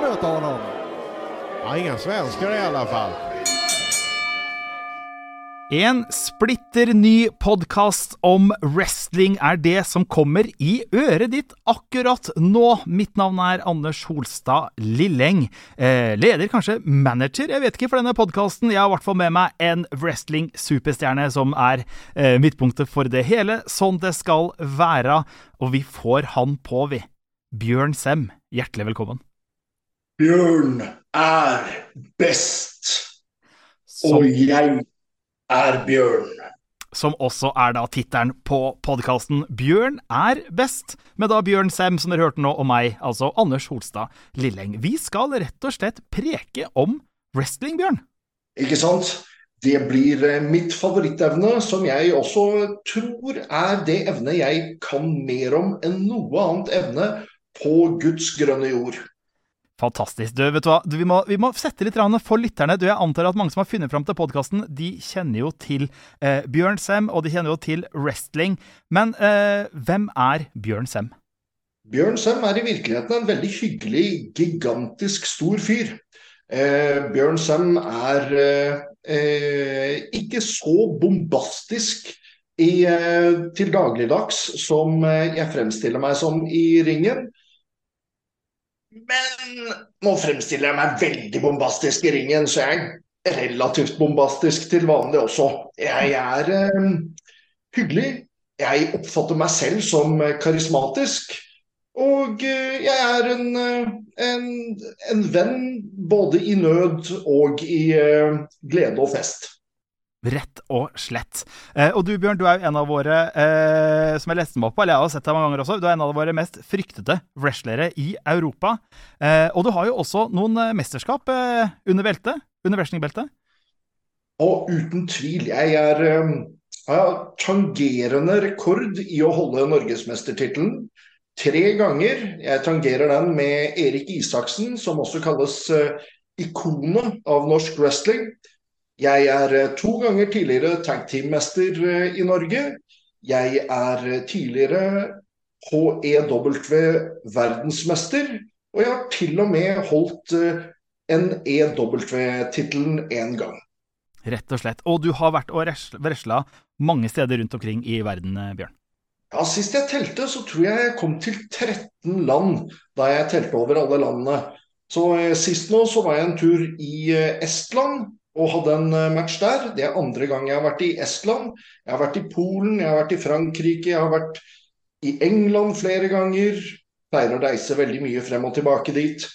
möta honom. Ja, inga svenskar i alla fall. En splitter ny podkast om wrestling er det som kommer i øret ditt akkurat nå. Mitt navn er Anders Holstad Lilleng. Eh, leder, kanskje manager, jeg vet ikke for denne podkasten. Jeg har i hvert fall med meg en wrestling-superstjerne som er eh, midtpunktet for det hele, sånn det skal være. Og vi får han på, vi. Bjørn Sem, hjertelig velkommen. Bjørn er best, og jeg er Bjørn. som også er da tittelen på podkasten Bjørn er best, med da Bjørn Sem, som dere hørte nå, og meg, altså Anders Holstad Lilleng. Vi skal rett og slett preke om wrestling, Bjørn. Ikke sant? Det blir eh, mitt favorittevne, som jeg også tror er det evnet jeg kan mer om enn noe annet evne på Guds grønne jord. Fantastisk. Du, vet du hva? Du, vi, må, vi må sette litt for lytterne. Du, jeg antar at mange som har funnet fram til podkasten, de kjenner jo til eh, Bjørn Sem, og de kjenner jo til wrestling. Men eh, hvem er Bjørn Sem? Bjørn Sem er i virkeligheten en veldig hyggelig, gigantisk stor fyr. Eh, Bjørn Sem er eh, ikke så bombastisk i, eh, til dagligdags som eh, jeg fremstiller meg som i ringen. Men nå fremstiller jeg meg veldig bombastisk i ringen, så jeg er relativt bombastisk til vanlig også. Jeg er eh, hyggelig. Jeg oppfatter meg selv som karismatisk. Og eh, jeg er en, eh, en, en venn både i nød og i eh, glede og fest. Rett og slett. Eh, og du Bjørn, du er jo en av våre, eh, som jeg leste meg opp på, eller jeg har sett deg mange ganger også, du er en av våre mest fryktede wrestlere i Europa. Eh, og du har jo også noen eh, mesterskap eh, under beltet, under wrestlingbeltet. Og uten tvil, jeg er eh, jeg tangerende rekord i å holde norgesmestertittelen. Tre ganger. Jeg tangerer den med Erik Isaksen, som også kalles ikonet av norsk wrestling. Jeg er eh, to ganger tidligere tag team-mester eh, i Norge. Jeg er eh, tidligere HEW verdensmester. Og jeg har til og med holdt en EW-tittelen én gang. Rett og slett. Og du har vært og wrestla mange steder rundt omkring i verden, Bjørn. Ja, Sist jeg telte, så tror jeg jeg kom til 13 land da jeg telte over alle landene. Så Sist nå så var jeg en tur i Estland og hadde en eh, match der. Det er andre gang jeg har vært i Estland. Jeg har vært i Polen, jeg har vært i Frankrike, jeg har vært i England flere ganger. Pleier å reise veldig mye frem og tilbake dit.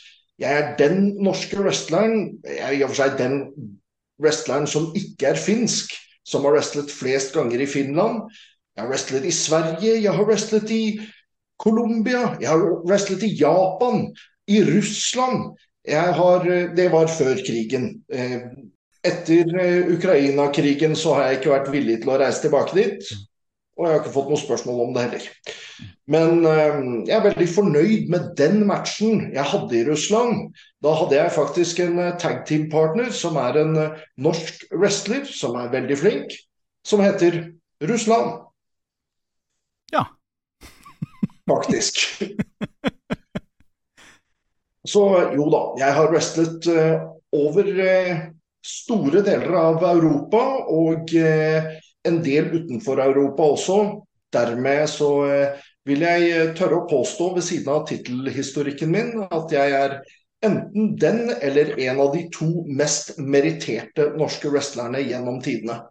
Jeg er den norske wrestleren, jeg er i og for seg den wrestleren som ikke er finsk, som har wrestlet flest ganger i Finland. Jeg har wrestlet i Sverige, jeg har wrestlet i Colombia, jeg har wrestlet i Japan, i Russland. Jeg har, det var før krigen. Etter eh, Ukraina-krigen så har jeg ikke vært villig til å reise tilbake dit. Og jeg har ikke fått noe spørsmål om det heller. Men eh, jeg er veldig fornøyd med den matchen jeg hadde i Russland. Da hadde jeg faktisk en eh, tag team-partner som er en norsk wrestler som er veldig flink, som heter Russland. Ja. Faktisk. Så jo da, jeg har wrestlet over store deler av Europa og eh, en del utenfor Europa også. Dermed så eh, vil jeg eh, tørre å påstå ved siden av tittelhistorikken min at jeg er enten den eller en av de to mest meritterte norske wrestlerne gjennom tidene.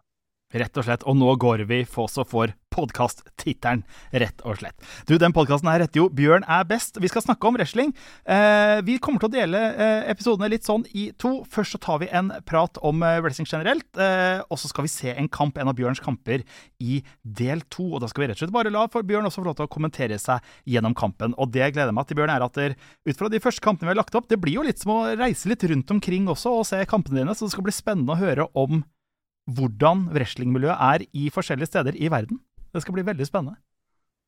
Rett og slett. Og nå går vi for så for podkast-tittelen, rett og slett. Du, den podkasten her heter jo 'Bjørn er best'. Vi skal snakke om wrestling. Eh, vi kommer til å dele eh, episodene litt sånn i to. Først så tar vi en prat om eh, wrestling generelt, eh, og så skal vi se en kamp, en av Bjørns kamper, i del to. Og da skal vi rett og slett bare la for Bjørn også få lov til å kommentere seg gjennom kampen. Og det gleder jeg meg til, Bjørn, er at der, ut fra de første kampene vi har lagt opp, det blir jo litt som å reise litt rundt omkring også og se kampene dine, så det skal bli spennende å høre om hvordan wrestlingmiljøet er i forskjellige steder i verden. Det skal bli veldig spennende.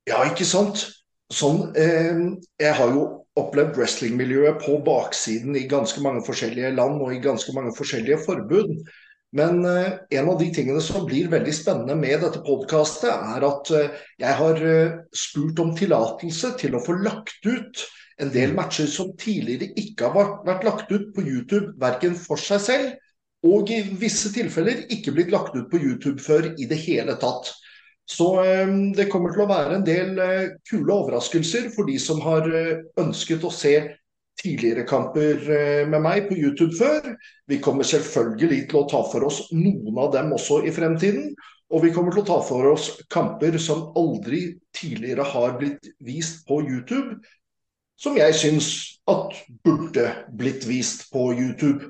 Ja, ikke sant? Sånn, eh, jeg har jo opplevd wrestlingmiljøet på baksiden i ganske mange forskjellige land og i ganske mange forskjellige forbud. Men eh, en av de tingene som blir veldig spennende med dette podkastet, er at eh, jeg har eh, spurt om tillatelse til å få lagt ut en del matcher som tidligere ikke har vært lagt ut på YouTube, verken for seg selv, og i visse tilfeller ikke blitt lagt ut på YouTube før i det hele tatt. Så eh, det kommer til å være en del eh, kule overraskelser for de som har eh, ønsket å se tidligere kamper med meg på YouTube før. Vi kommer selvfølgelig til å ta for oss noen av dem også i fremtiden. Og vi kommer til å ta for oss kamper som aldri tidligere har blitt vist på YouTube, som jeg syns at burde blitt vist på YouTube.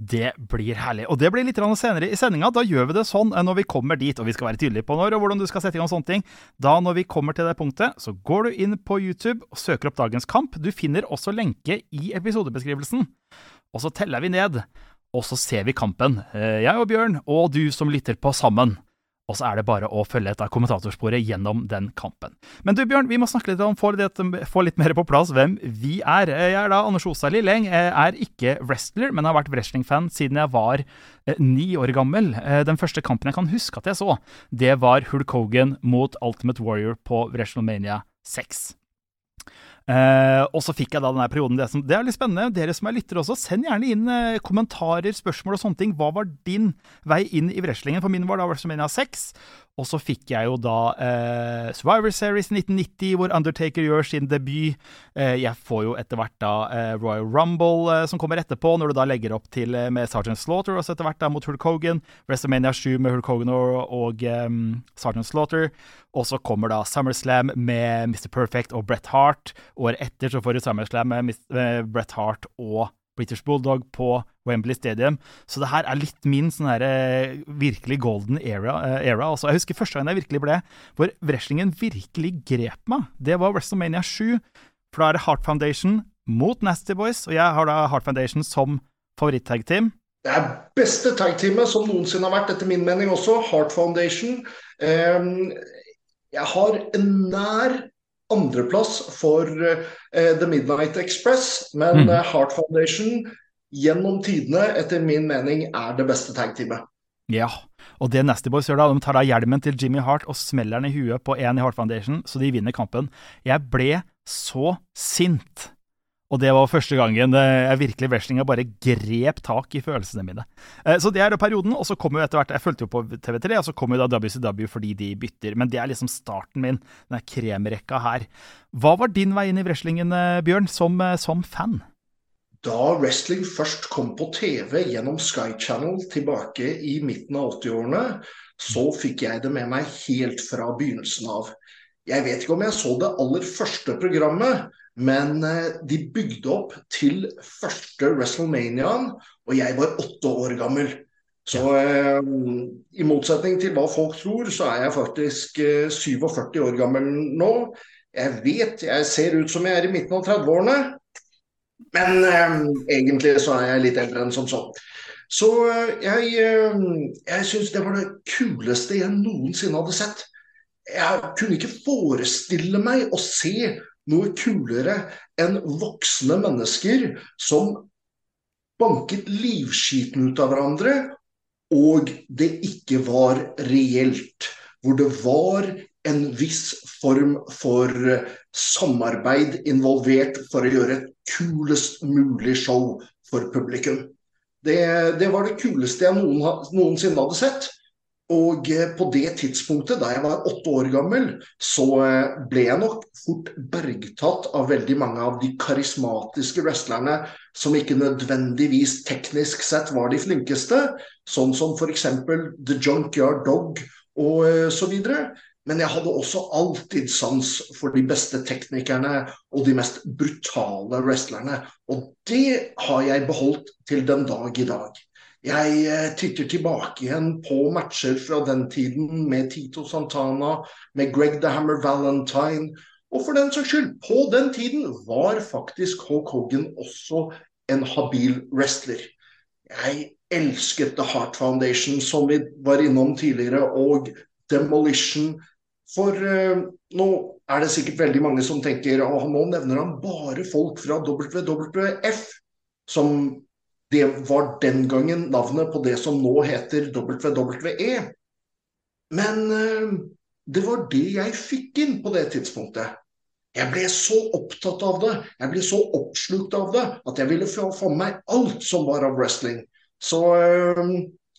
Det blir herlig. Og det blir litt senere i sendinga. Da gjør vi det sånn eh, når vi kommer dit, og vi skal være tydelige på når og hvordan du skal sette i gang sånne ting. Da når vi kommer til det punktet, så går du inn på YouTube og søker opp dagens kamp. Du finner også lenke i episodebeskrivelsen. Og så teller vi ned, og så ser vi kampen. Eh, jeg og Bjørn, og du som lytter på sammen. Og så er det bare å følge etter kommentatorsporet gjennom den kampen. Men du Bjørn, vi må snakke litt om, få litt, få litt mer på plass hvem vi er. Jeg er da Anders Osa Lilleng. Jeg er ikke wrestler, men har vært wrestlingfan siden jeg var eh, ni år gammel. Eh, den første kampen jeg kan huske at jeg så, det var Hulk Hogan mot Ultimate Warrior på WrestleMania 6. Uh, og så fikk jeg da denne perioden. Det, som, det, er litt spennende. Dere som er lyttere også, send gjerne inn uh, kommentarer, spørsmål og sånne ting. Hva var din vei inn i wrestlingen? For min var da WrestleMania 6. Og så fikk jeg jo da eh, Survivor Series 1990, hvor Undertaker gjør sin debut. jeg får jo etter hvert da Royal Rumble som kommer etterpå, når du da legger opp til med Sergeant Slaughter, og så etter hvert da mot Hulk Hogan. WrestleMania 7 med Hulk Hogan og, og um, Sergeant Slaughter. Og så kommer da SummerSlam med Mr. Perfect og Bret Hart. Året etter så får du SummerSlam med, med Bret Hart og British Bulldog på Wembley Stadium. Så det her er litt min sånn her, eh, virkelig golden era. Uh, era. Altså, jeg husker første gang jeg virkelig ble hvor wrestlingen virkelig grep meg. Det var WrestleMania 7. For da er det Heart Foundation mot Nasty Boys, og jeg har da Heart Foundation som favoritt-tag-team. Det er beste tag-teamet som noensinne har vært, etter min mening også. Heart Foundation. Um, jeg har en nær andreplass for uh, The Midnight Express, men mm. Heart Foundation gjennom tidene, etter min mening, er det beste tag-teamet. Ja, og det Nasty Boys gjør da, de tar da hjelmen til Jimmy Hart og smeller den i huet på én i Heart Foundation, så de vinner kampen. Jeg ble så sint og det var første gangen eh, jeg virkelig wrestlinga bare grep tak i følelsene mine. Eh, så det er perioden, og så kom jo etter hvert Jeg fulgte jo på TV3, og så kom jo da WCW fordi de bytter. Men det er liksom starten min, den kremrekka her. Hva var din vei inn i wrestlingen, eh, Bjørn, som, som fan? Da wrestling først kom på TV gjennom Sky Channel tilbake i midten av 80-årene, så fikk jeg det med meg helt fra begynnelsen av. Jeg vet ikke om jeg så det aller første programmet, men eh, de bygde opp til første WrestleManiaen, og jeg var åtte år gammel. Så eh, i motsetning til hva folk tror, så er jeg faktisk eh, 47 år gammel nå. Jeg vet jeg ser ut som jeg er i midten av 30-årene, men eh, egentlig så er jeg litt eldre enn som så. Så eh, jeg, eh, jeg syns det var det kuleste jeg noensinne hadde sett. Jeg kunne ikke forestille meg å se noe kulere enn voksne mennesker som banket livskiten ut av hverandre, og det ikke var reelt. Hvor det var en viss form for samarbeid involvert for å gjøre et kulest mulig show for publikum. Det, det var det kuleste jeg noen, noensinne hadde sett. Og eh, på det tidspunktet, da jeg var åtte år gammel, så eh, ble jeg nok fort bergtatt av veldig mange av de karismatiske wrestlerne som ikke nødvendigvis teknisk sett var de flinkeste, sånn som f.eks. The Junkyard Dog og eh, så videre. Men jeg hadde også alltid sans for de beste teknikerne og de mest brutale wrestlerne. Og det har jeg beholdt til den dag i dag. Jeg eh, titter tilbake igjen på matcher fra den tiden med Tito Santana, med Greg the Hammer Valentine. Og for den saks skyld, på den tiden var faktisk Hulk Hogan også en habil wrestler. Jeg elsket The Heart Foundation, som vi var innom tidligere, og Demolition. For uh, nå er det sikkert veldig mange som tenker at nå nevner han bare folk fra WWF, som det var den gangen navnet på det som nå heter WWE. Men eh, det var det jeg fikk inn på det tidspunktet. Jeg ble så opptatt av det, jeg ble så oppslukt av det, at jeg ville få, med meg alt som var av wrestling. Så øh,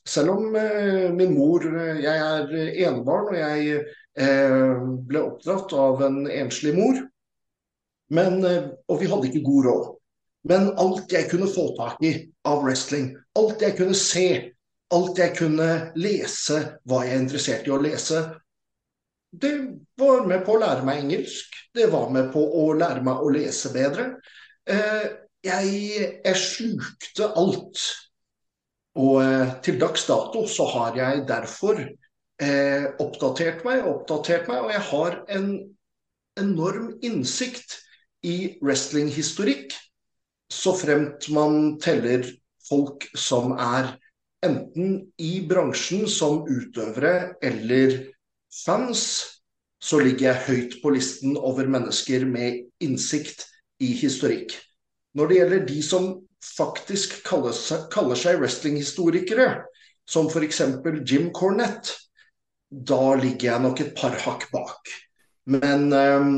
selv om øh, min mor Jeg er enebarn, og jeg ble oppdratt av en enslig mor. Men, og vi hadde ikke god råd. Men alt jeg kunne få tak i av wrestling, alt jeg kunne se, alt jeg kunne lese, hva jeg er interessert i å lese. Det var med på å lære meg engelsk. Det var med på å lære meg å lese bedre. Eh, jeg, jeg slukte alt. Og eh, til dags dato så har jeg derfor eh, oppdatert meg og oppdatert meg, og jeg har en enorm innsikt i wrestlinghistorikk, så fremt man teller folk som er enten i bransjen som utøvere eller fans, så ligger jeg høyt på listen over mennesker med innsikt i historikk. Når det gjelder de som faktisk kaller seg, kaller seg wrestlinghistorikere, som f.eks. Jim Cornette, da ligger jeg nok et par hakk bak. Men, ehm,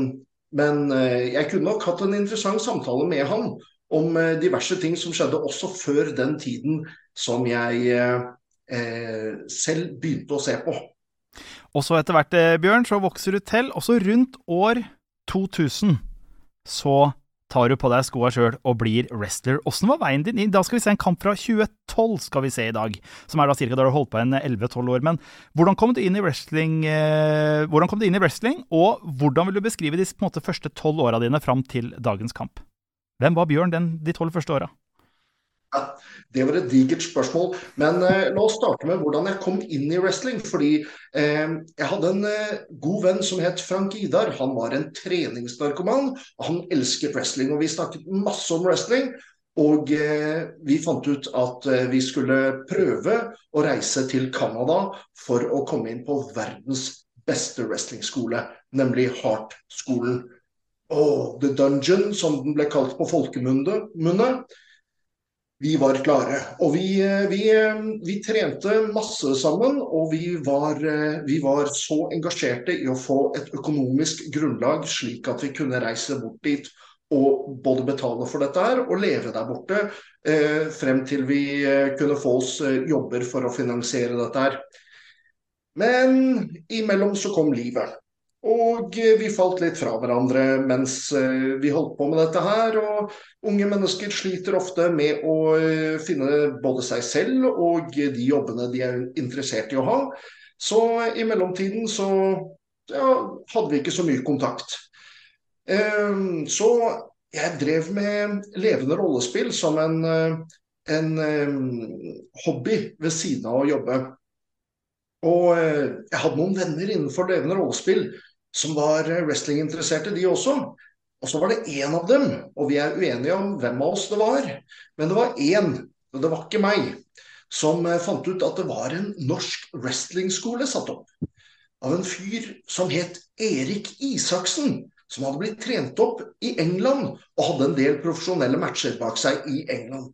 men eh, jeg kunne nok hatt en interessant samtale med han om eh, diverse ting som skjedde også før den tiden som jeg eh, selv begynte å se på. Og så etter hvert, eh, Bjørn, så vokser du til. Også rundt år 2000 så tar du på deg skoa sjøl og blir wrestler. Åssen var veien din inn? Da skal vi se en kamp fra 2012 skal vi se i dag. Som er da cirka da du holdt på en 11-12 år. Men hvordan kom du inn i wrestling, eh, kom du inn i wrestling, og hvordan vil du beskrive de måte, første tolv åra dine fram til dagens kamp? Hvem var Bjørn den, de tolv første åra? Ja, det var et digert spørsmål. Men eh, la oss starte med hvordan jeg kom inn i wrestling. Fordi eh, jeg hadde en eh, god venn som het Frank Idar. Han var en treningsnarkoman. Han elsket wrestling. Og vi snakket masse om wrestling. Og eh, vi fant ut at eh, vi skulle prøve å reise til Canada for å komme inn på verdens beste wrestlingskole, nemlig Hart-skolen. Og The Dungeon, som den ble kalt på folkemunne vi var klare. Og vi, eh, vi, eh, vi, trente masse sammen, og vi var, eh, vi var, så engasjerte i å få et økonomisk grunnlag, slik at vi kunne reise bort dit og både betale for dette her og leve der borte eh, frem til vi kunne få oss jobber for å finansiere dette her. Men imellom så kom livet. Og eh, vi falt litt fra hverandre mens eh, vi holdt på med dette her. Og unge mennesker sliter ofte med å eh, finne både seg selv og de jobbene de er interessert i å ha. Så i mellomtiden så ja, hadde vi ikke så mye kontakt. Så jeg drev med levende rollespill som en, en hobby ved siden av å jobbe. Og jeg hadde noen venner innenfor levende rollespill som var eh, wrestlinginteresserte, de også. Og så var det én av dem, og vi er uenige om hvem av oss det var, men det var én, og det var ikke meg, som eh, fant ut at det var en norsk wrestlingskole satt opp. Av en fyr som het Erik Isaksen. Som hadde blitt trent opp i England og hadde en del profesjonelle matcher bak seg i England.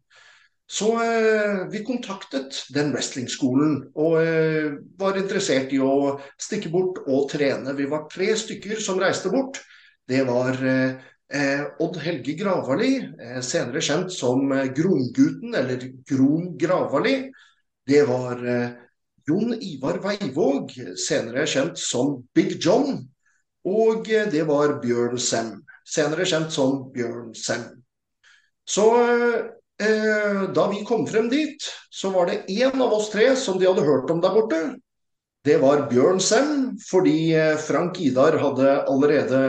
Så eh, vi kontaktet den wrestlingskolen og eh, var interessert i å stikke bort og trene. Vi var tre stykker som reiste bort. Det var eh, eh Odd Helge Gravali, eh, senere kjent som eh, Grongutten eller Gron Gravali. Det var Jon Ivar Veivåg, senere kjent som Big John. Og det var Bjørn Sem, senere kjent som Bjørn Sem. Så Eh, da vi kom frem dit, så var det én av oss tre som de hadde hørt om der borte. Det var Bjørn Sem, fordi eh, Frank Idar hadde allerede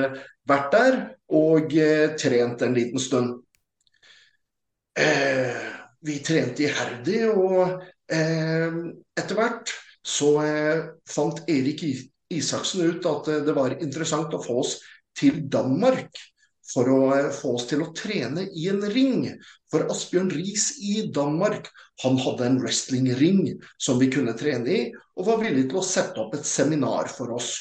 vært der og eh, trent en liten stund. Vi trente iherdig, og etter hvert så fant Erik Isaksen ut at det var interessant å få oss til Danmark for å eh, få oss til å trene i en ring. For Asbjørn Riis i Danmark han hadde en wrestlingring som vi kunne trene i, og var villig til å sette opp et seminar for oss.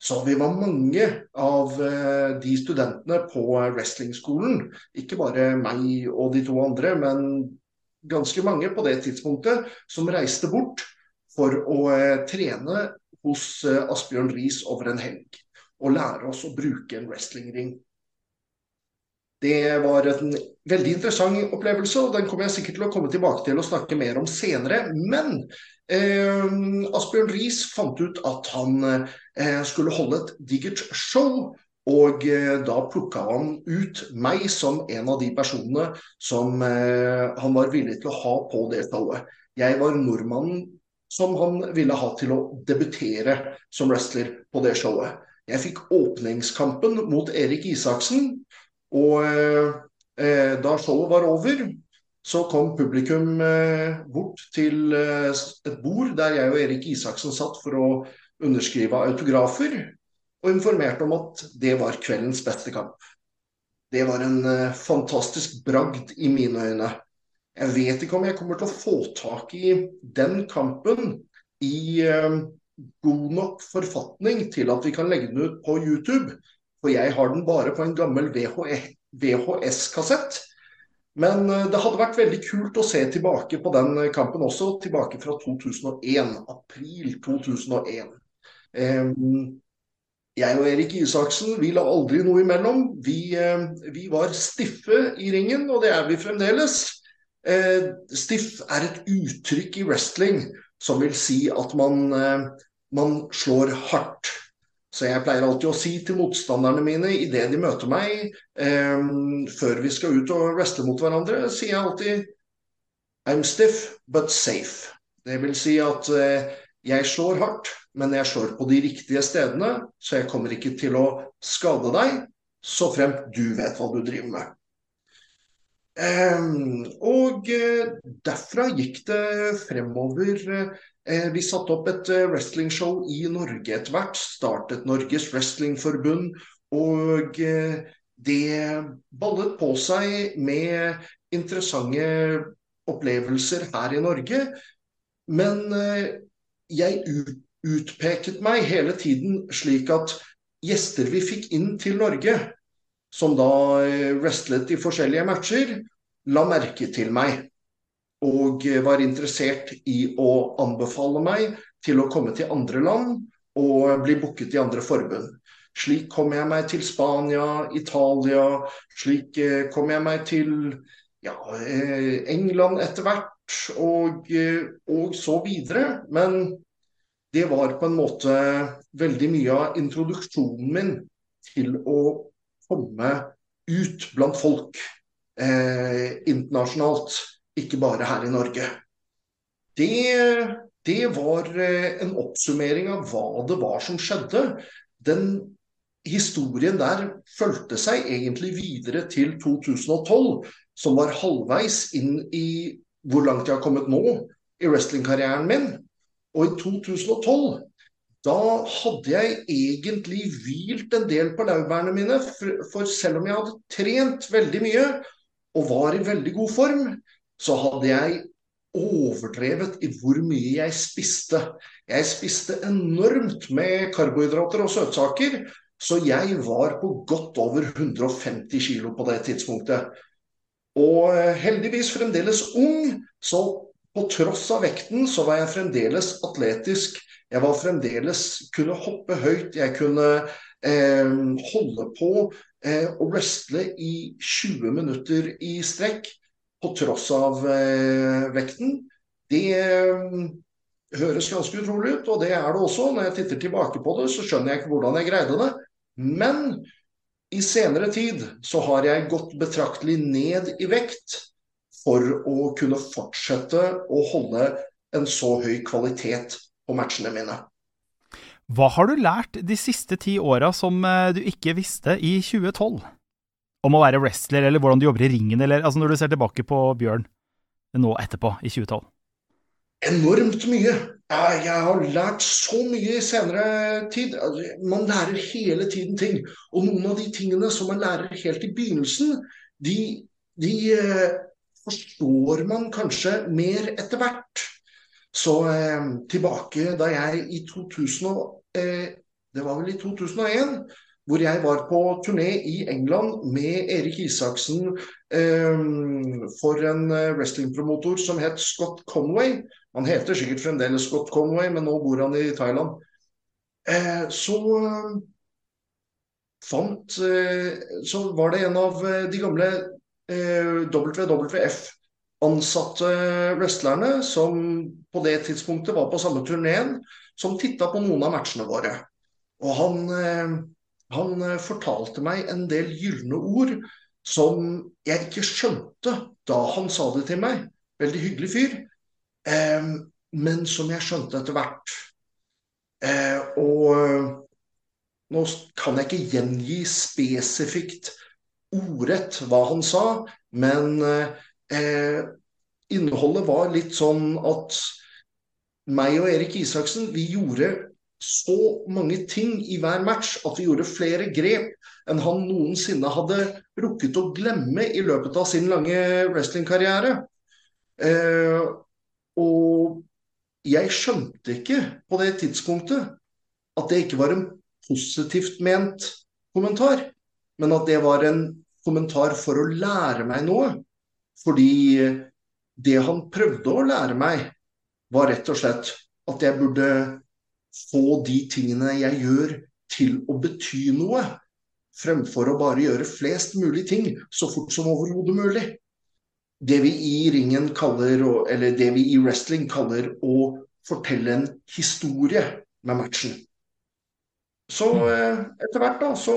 Så vi var mange av eh, de studentene på wrestlingskolen, ikke bare meg og de to andre, men ganske mange på det tidspunktet, som reiste bort for å eh, trene hos Asbjørn Riis over en helg. og lære oss å bruke en wrestlingring. Det var en veldig interessant opplevelse, og den kommer jeg sikkert til å komme tilbake til og snakke mer om senere. Men eh, Asbjørn Riis fant ut at han eh, skulle holde et digert show. Og eh, da plukka han ut meg som en av de personene som eh, han var villig til å ha på det showet. Jeg var nordmannen som han ville ha til å debutere som wrestler på det showet. Jeg fikk åpningskampen mot Erik Isaksen, og eh, da showet var over, så kom publikum eh, bort til eh, et bord der jeg og Erik Isaksen satt for å underskrive autografer, og informerte om at det var kveldens beste kamp. Det var en eh, fantastisk bragd i mine øyne. Jeg vet ikke om jeg kommer til å få tak i den kampen i eh, god nok forfatning til at vi kan legge den ut på YouTube. For jeg har den bare på en gammel VHS-kassett. Men eh, det hadde vært veldig kult å se tilbake på den eh, kampen også, tilbake fra 2001. April 2001. Jeg og Erik Isaksen vi la aldri noe imellom. Vi, eh, vi var stiffe i ringen, og det er vi fremdeles. Stiff er et uttrykk i wrestling som vil si at man, man slår hardt. Så jeg pleier alltid å si til motstanderne mine idet de møter meg, eh, før vi skal ut og wrestle mot hverandre, sier jeg alltid I'm stiff, but safe. Det vil si at eh, jeg slår hardt, men jeg slår på de riktige stedene, så jeg kommer ikke til å skade deg, så fremt du vet hva du driver med. Um, og uh, derfra gikk det fremover Eh, vi satte opp et eh, wrestlingshow i Norge etter hvert. Startet Norges Wrestlingforbund. Og eh, det ballet på seg med interessante opplevelser her i Norge. Men jeg utpeket meg hele tiden slik at gjester vi fikk inn til Norge, som da wrestlet i forskjellige matcher, la merke til meg og var interessert i å anbefale meg til å komme til andre land og bli booket i andre forbund. Slik kom jeg meg til Spania, Italia, slik eh, kom jeg meg til ja, eh, England etter hvert, og, eh, og så videre. Men det var på en måte veldig mye av introduksjonen min til å komme ut blant folk eh, internasjonalt ikke bare her i Norge. Det, det var eh, en oppsummering av hva det var som skjedde. Den historien der fulgte seg egentlig videre til 2012, som var halvveis inn i hvor langt jeg har kommet nå i wrestlingkarrieren min. Og i 2012 da hadde jeg egentlig hvilt en del på laurbærene mine. For selv om jeg hadde trent veldig mye og var i veldig god form, så hadde jeg overdrevet i hvor mye jeg spiste. Jeg spiste enormt med karbohydrater og søtsaker, så jeg var på godt over 150 kg på det tidspunktet. Og eh, heldigvis fremdeles ung, så på tross av vekten så var jeg fremdeles atletisk. Jeg var fremdeles kunne hoppe høyt, jeg kunne eh, holde på eh, og wrestle i 20 minutter i strekk på tross av eh, vekten, det eh, høres ganske utrolig ut, og det er det også. Når jeg titter tilbake på det, så skjønner jeg ikke hvordan jeg greide det. Men i senere tid så har jeg gått betraktelig ned i vekt for å kunne fortsette å holde en så høy kvalitet på matchene mine. Hva har du lært de siste ti åra som eh, du ikke visste i 2012? Om å være wrestler, eller hvordan du jobber i ringen, eller altså når du ser tilbake på Bjørn nå etterpå, i 2012? Enormt mye. Jeg har lært så mye i senere tid. Altså, man lærer hele tiden ting. Og noen av de tingene som man lærer helt i begynnelsen, de, de eh, forstår man kanskje mer etter hvert. Så eh, tilbake da jeg i 2000 eh, Det var vel i 2001 hvor jeg var på turné i England med Erik Isaksen eh, for en eh, wrestlingpromotor som het Scott Conway. Han heter sikkert fremdeles Scott Conway, men nå bor han i Thailand. Eh, så fant Så var det en av de gamle WWF-ansatte wrestlerne som på det tidspunktet var på samme turneen, som titta på noen av matchene våre. Og han, han fortalte meg en del gylne ord som jeg ikke skjønte da han sa det til meg. Veldig hyggelig fyr. Eh, men som jeg skjønte etter hvert. Eh, og nå kan jeg ikke gjengi spesifikt ordrett hva han sa, men eh, innholdet var litt sånn at meg og Erik Isaksen, vi gjorde så mange ting i hver match at vi gjorde flere grep enn han noensinne hadde rukket å glemme i løpet av sin lange wrestlingkarriere. Eh, og jeg skjønte ikke på det tidspunktet at det ikke var en positivt ment kommentar, men at det var en kommentar for å lære meg noe. Fordi det han prøvde å lære meg, var rett og slett at jeg burde få de tingene jeg gjør, til å bety noe. Fremfor å bare gjøre flest mulig ting så fort som overhodet mulig det vi i ringen kaller, eller det vi i wrestling kaller å fortelle en historie med matchen. Så mm. eh, etter hvert da, så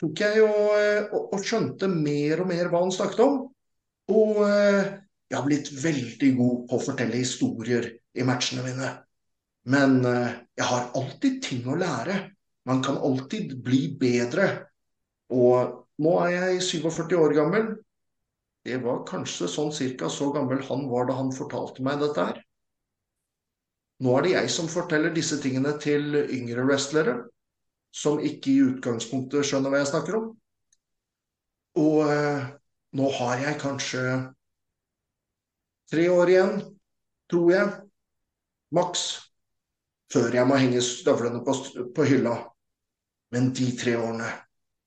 tok jeg jo eh, og, og skjønte mer og mer hva han snakket om. Og eh, jeg har blitt veldig god på å fortelle historier i matchene mine. Men jeg har alltid ting å lære. Man kan alltid bli bedre. Og nå er jeg 47 år gammel. Det var kanskje sånn cirka så gammel han var da han fortalte meg dette her. Nå er det jeg som forteller disse tingene til yngre wrestlere, som ikke i utgangspunktet skjønner hva jeg snakker om. Og eh, nå har jeg kanskje tre år igjen, tror jeg, maks, før jeg må henge støvlene på, på hylla. Men de tre årene,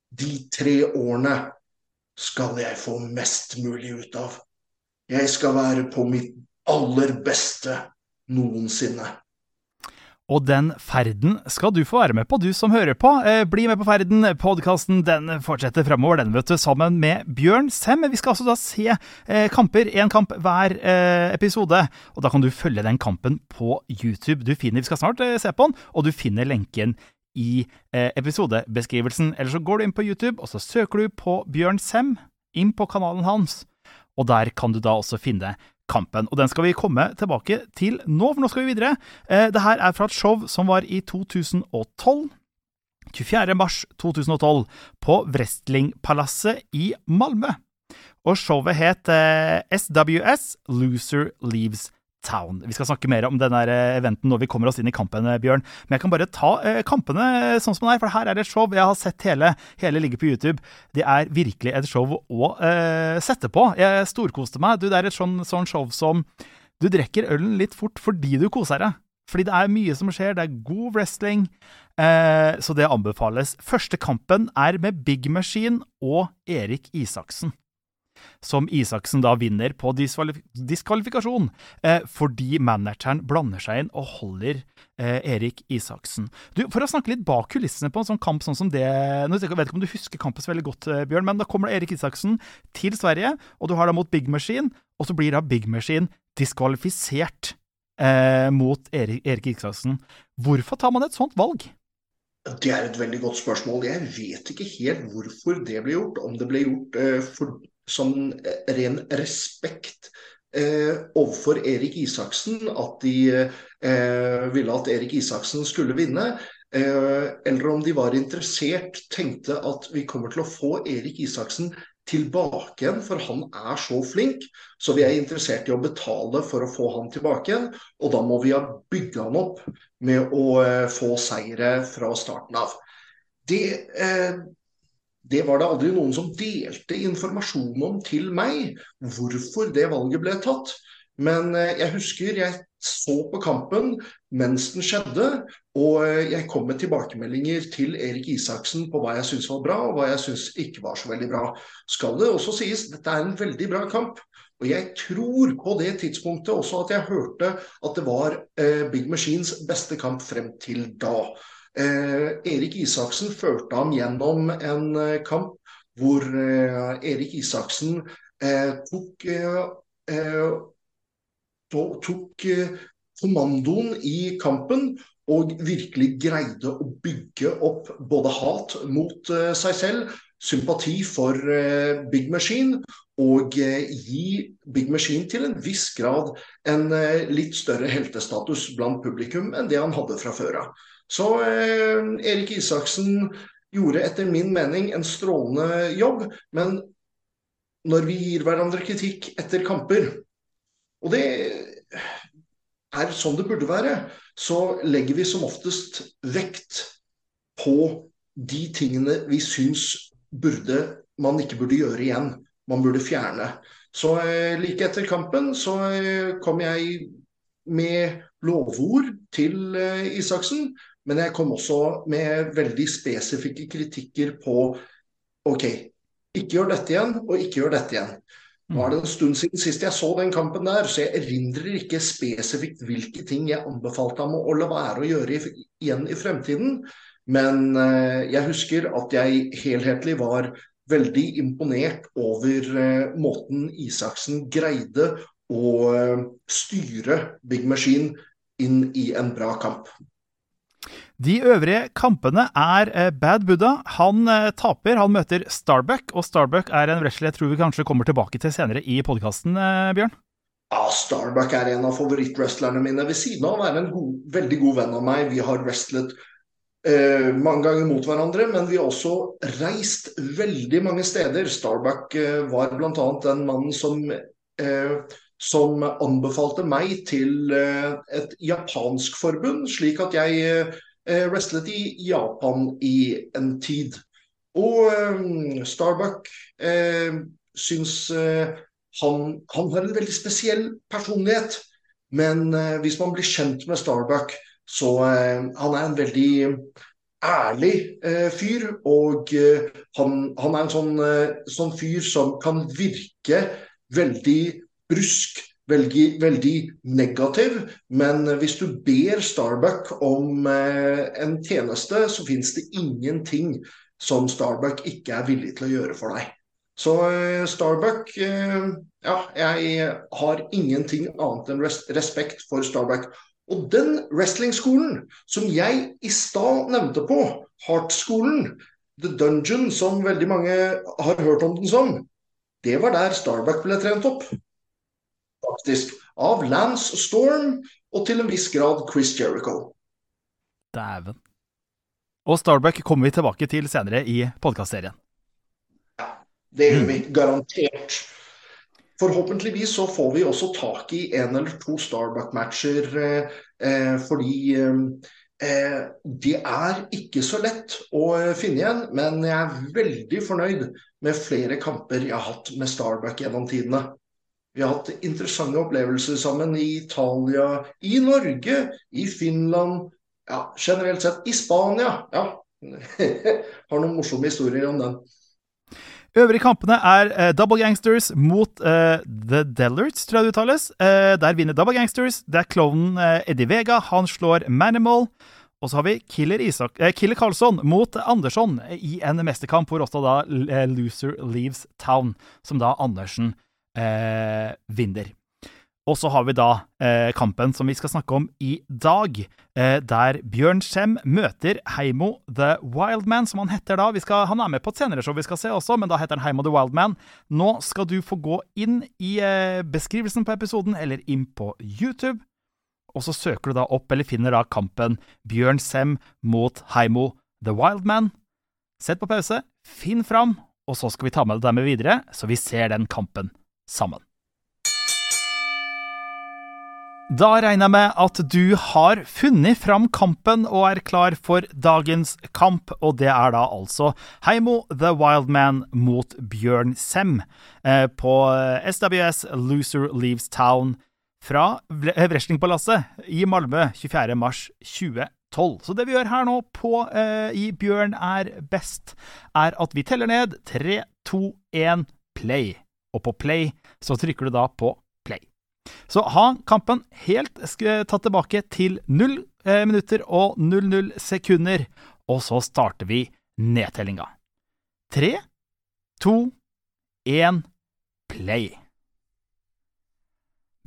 de tre årene skal jeg få mest mulig ut av. Jeg skal være på mitt aller beste noensinne. Og den ferden skal du få være med på, du som hører på. Eh, bli med på ferden. Podkasten den fortsetter framover, den, vet du, sammen med Bjørn Sem. Vi skal altså da se eh, kamper, én kamp hver eh, episode. Og da kan du følge den kampen på YouTube. Du finner, Vi skal snart eh, se på den, og du finner lenken i eh, episodebeskrivelsen. Eller så går du inn på YouTube, og så søker du på Bjørn Sem, inn på kanalen hans, og der kan du da også finne kampen. Og den skal vi komme tilbake til nå, for nå skal vi videre. Eh, det her er fra et show som var i 2012. 24. mars 2012 på Wrestlingpalasset i Malmö. Og showet het eh, SWS Loser Leaves Town. Vi skal snakke mer om denne eventen når vi kommer oss inn i kampen, Bjørn. Men jeg kan bare ta eh, kampene sånn som det er, for her er det et show. Jeg har sett hele, hele ligge på YouTube. Det er virkelig et show å eh, sette på. Jeg storkoste meg. Du, det er et sånn, sånn show som Du drikker ølen litt fort fordi du koser deg. Fordi det er mye som skjer, det er god wrestling, eh, så det anbefales. Første kampen er med Big Machine og Erik Isaksen som Isaksen da vinner på diskvalif diskvalifikasjon, eh, fordi manageren blander seg inn og holder eh, Erik Isaksen. Du, For å snakke litt bak kulissene på en sånn kamp sånn som det nå Jeg vet ikke om du husker kampen så veldig godt, eh, Bjørn, men da kommer Erik Isaksen til Sverige, og du har da mot Big Machine, og så blir da Big Machine diskvalifisert eh, mot Erik, Erik Isaksen. Hvorfor tar man et sånt valg? Det er et veldig godt spørsmål. Jeg vet ikke helt hvorfor det ble gjort. Om det ble gjort eh, for, som ren respekt eh, overfor Erik Isaksen at de eh, ville at Erik Isaksen skulle vinne. Eh, eller om de var interessert, tenkte at vi kommer til å få Erik Isaksen tilbake igjen, for han er så flink. Så vi er interessert i å betale for å få han tilbake igjen. Og da må vi ha bygga han opp med å eh, få seire fra starten av. Det, eh, det var det aldri noen som delte informasjon om til meg, hvorfor det valget ble tatt. Men eh, jeg husker jeg så på kampen mens den skjedde, og eh, jeg kom med tilbakemeldinger til Erik Isaksen på hva jeg syntes var bra, og hva jeg syntes ikke var så veldig bra. Skal det også sies, dette er en veldig bra kamp. Og jeg tror på det tidspunktet også at jeg hørte at det var eh, Big Machines beste kamp frem til da. Eh, Erik Isaksen førte ham gjennom en eh, kamp hvor eh, Erik Isaksen tok, tok kommandoen i kampen og virkelig greide å bygge opp både hat mot seg selv, sympati for Big Machine og gi Big Machine til en viss grad en litt større heltestatus blant publikum enn det han hadde fra før av. Så eh, Erik Isaksen gjorde etter min mening en strålende jobb, men når vi gir hverandre kritikk etter kamper, og det er sånn det burde være, så legger vi som oftest vekt på de tingene vi syns burde, man ikke burde gjøre igjen. Man burde fjerne. Så eh, like etter kampen så eh, kom jeg med lovord til Isaksen, men jeg kom også med veldig spesifikke kritikker på OK, ikke gjør dette igjen, og ikke gjør dette igjen. Nå er det en stund siden sist jeg så den kampen der, så jeg erindrer ikke spesifikt hvilke ting jeg anbefalte ham å la være å gjøre igjen i fremtiden. Men eh, jeg husker at jeg helhetlig var veldig imponert over eh, måten Isaksen greide å eh, styre Big Machine inn i en bra kamp. De øvrige kampene er eh, Bad Buddha. Han eh, taper. Han møter Starbuck, og Starbuck er en wrestler jeg tror vi kanskje kommer tilbake til senere i podkasten, eh, Bjørn? Ja, Starbuck er en av favorittwrestlerne mine, ved siden av å være en god, veldig god venn av meg. Vi har wrestlet eh, mange ganger mot hverandre, men vi har også reist veldig mange steder. Starbuck eh, var bl.a. den mannen som eh, som anbefalte meg til et japansk forbund, slik at jeg wrestlet i Japan i en tid. Og eh, Starbuck eh, syns eh, han, han, har en veldig spesiell personlighet. Men eh, hvis man blir kjent med Starbuck, så eh, han er en veldig ærlig eh, fyr. Og han, han, er en sånn, sånn fyr som kan virke veldig brusk veldig, veldig negativ. Men hvis du ber Starbuck om eh, en tjeneste, så finnes det ingenting som Starbuck ikke er villig til å gjøre for deg. Så eh, Starbuck eh, Ja, jeg har ingenting annet enn respekt for Starbuck. Og den wrestlingskolen som jeg i stad nevnte på, Heart-skolen, The Dungeon, som veldig mange har hørt om den som, det var der Starbuck ble trent opp faktisk. Av Lance Storm og til en viss grad Chris Jericho. Dæven. Og Starbuck kommer vi tilbake til senere i podkastserien. Ja, det gjør vi. Garantert. Forhåpentligvis så får vi også tak i en eller to Starbuck-matcher, eh, fordi eh, det er ikke så lett å finne igjen. Men jeg er veldig fornøyd med flere kamper jeg har hatt med Starbuck gjennom tidene. Vi har hatt interessante opplevelser sammen i Italia, i Norge, i Finland, ja, generelt sett i Spania. Ja, har noen morsomme historier om den. Øvrige kampene er uh, Double Gangsters mot uh, The Dellerts, tror jeg det uttales. Uh, der vinner Double Gangsters. Det er klovnen Eddie Vega. Han slår Manimal. Og så har vi Killer, Isak, Killer Karlsson mot Andersson i en mesterkamp hvor også da Loser Leaves Town, som da Andersen eh, vinner. Og så har vi da eh, kampen som vi skal snakke om i dag, eh, der Bjørn Skjem møter Heimo the Wildman, som han heter da. Skal, han er med på et senere show vi skal se også, men da heter han Heimo the Wildman. Nå skal du få gå inn i eh, beskrivelsen på episoden, eller inn på YouTube, og så søker du da opp, eller finner da kampen Bjørn Sem mot Heimo the Wildman. Sett på pause, finn fram, og så skal vi ta med det med videre, så vi ser den kampen sammen. Da regner jeg med at du har funnet fram kampen og er klar for dagens kamp, og det er da altså Heimo the Wildman mot Bjørn Sem eh, på SWS Loser Leaves Town fra Wrestlingpalasset i Malmö 24.3.2012. Så det vi gjør her nå på, eh, i Bjørn er best, er at vi teller ned tre, to, én, play og på play så trykker du da på play. Så ha kampen helt tatt tilbake til null eh, minutter og 00 sekunder, og så starter vi nedtellinga. Tre, to, én, play.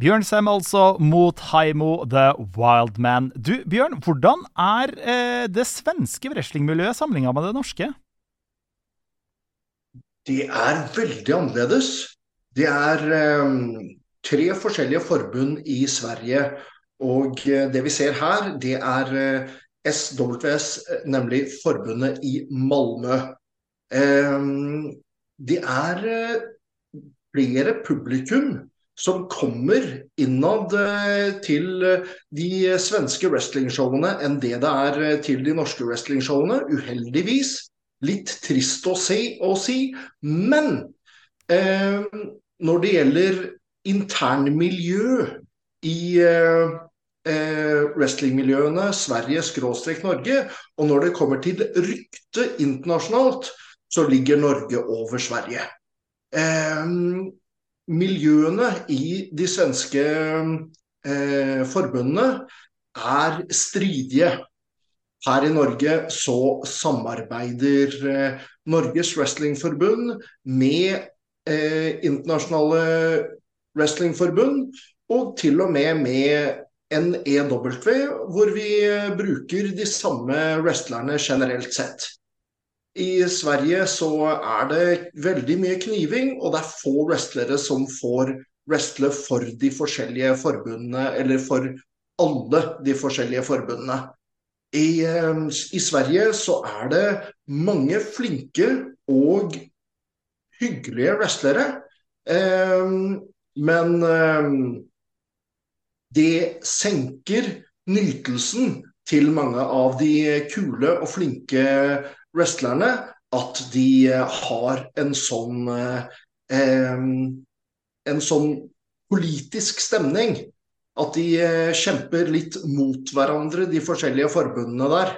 Bjørn Sem altså mot Haimo the Wild Man. Du, Bjørn, hvordan er eh, det svenske wrestlingmiljøet sammenligna med det norske? Det er veldig annerledes. Det er eh, tre forskjellige forbund i Sverige. Og eh, det vi ser her, det er eh, SWS, nemlig forbundet i Malmö. Eh, det er eh, flere publikum som kommer innad eh, til eh, de svenske wrestlingshowene enn det det er eh, til de norske wrestlingshowene. Uheldigvis. Litt trist å si, å si. men eh, når det gjelder internmiljø i eh, wrestlingmiljøene Sverige-Norge, og når det kommer til rykte internasjonalt, så ligger Norge over Sverige. Eh, miljøene i de svenske eh, forbundene er stridige. Her i Norge så samarbeider eh, Norges Wrestlingforbund med eh, internasjonale wrestlingforbund, og til og med med NEW, hvor vi bruker de samme wrestlerne generelt sett. I Sverige så er det veldig mye kniving, og det er få wrestlere som får wrestle for de forskjellige forbundene, eller for alle de forskjellige forbundene. I, eh, I, Sverige så er det mange flinke og hyggelige wrestlere. Eh, men eh, det senker nytelsen til mange av de kule og flinke wrestlerne at de har en sånn en sånn politisk stemning. At de eh, kjemper litt mot hverandre, de forskjellige forbundene der.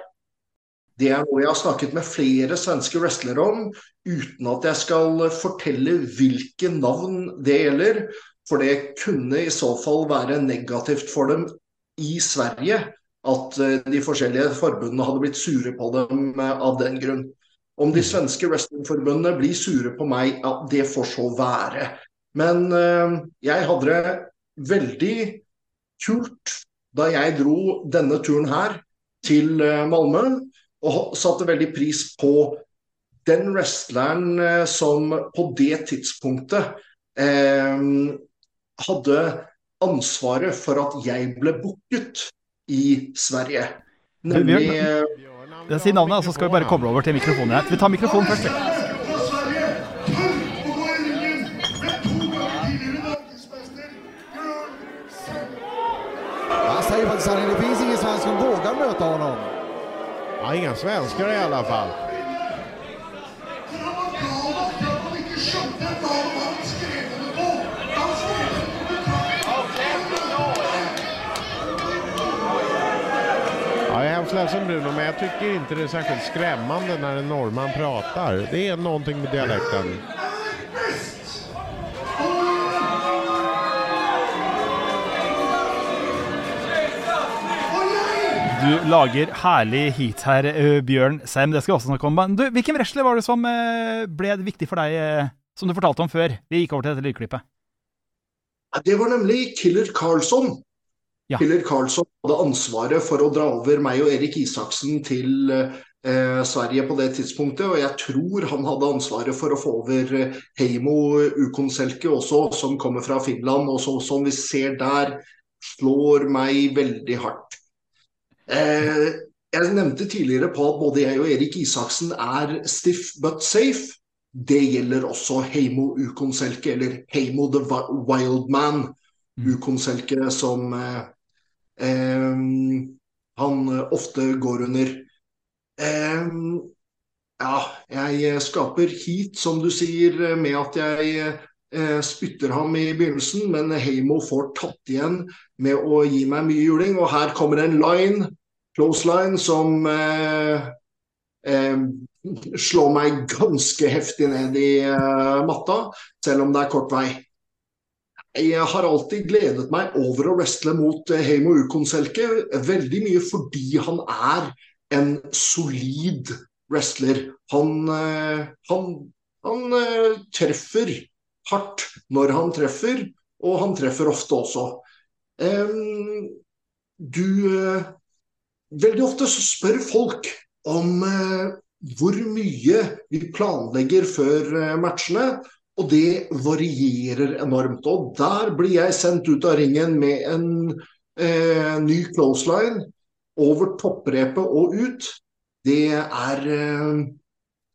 Det er noe jeg har snakket med flere svenske wrestlere om, uten at jeg skal fortelle hvilke navn det gjelder. For det kunne i så fall være negativt for dem i Sverige at eh, de forskjellige forbundene hadde blitt sure på dem eh, av den grunn. Om de svenske wrestlingforbundene blir sure på meg, ja, det får så være. Men jeg hadde det veldig kult da jeg dro denne turen her til uh, Malmö, og satte veldig pris på den wrestleren uh, som på det tidspunktet hadde ansvaret for at jeg ble booket i Sverige. Nemlig Det sier navnet, så skal vi bare koble over til mikrofonen her. Vi tar mikrofonen først. Att det finns ingen svensk som vågar möta honom. Ja, inga svenskar i alla fall. hemskt ledsen Bruno, men jag tycker inte det är särskilt skrämmande när en norrman pratar. Det är någonting med dialekten. Du lager herlig heat her, eh, Bjørn Sem. Det skal vi også snakke om. Men du, hvilken wrestler var det som eh, ble viktig for deg, eh, som du fortalte om før vi gikk over til dette lydklippet? Det var nemlig Killer Carlson. Ja. Killer Karlsson hadde ansvaret for å dra over meg og Erik Isaksen til eh, Sverige på det tidspunktet. Og jeg tror han hadde ansvaret for å få over Heimo Ukonselke også, som kommer fra Finland. Og så, som vi ser der, slår meg veldig hardt. Eh, jeg nevnte tidligere på at både jeg og Erik Isaksen er stiff but safe. Det gjelder også Heimo Ukonselke, eller Heimo the Wild Man. Mm. Ukonselke som eh, Eh, han eh, ofte går under. Eh, ja, jeg skaper heat, som du sier, med at jeg spytter ham i begynnelsen, men Heimo får tatt igjen med å gi meg mye juling. Og her kommer en line, close line, som eh, eh, slår meg ganske heftig ned i eh, matta, selv om det er kort vei. jeg har alltid gledet meg over å wrestle mot eh, Heimo Ukonselke. Veldig mye fordi han er en solid wrestler. Han, eh, han, han eh, treffer hardt når han treffer, og han treffer ofte også. Du Veldig ofte så spør folk om hvor mye vi planlegger før matchene. Og det varierer enormt. Og der blir jeg sendt ut av ringen med en eh, ny clothesline over topprepet og ut. Det er eh,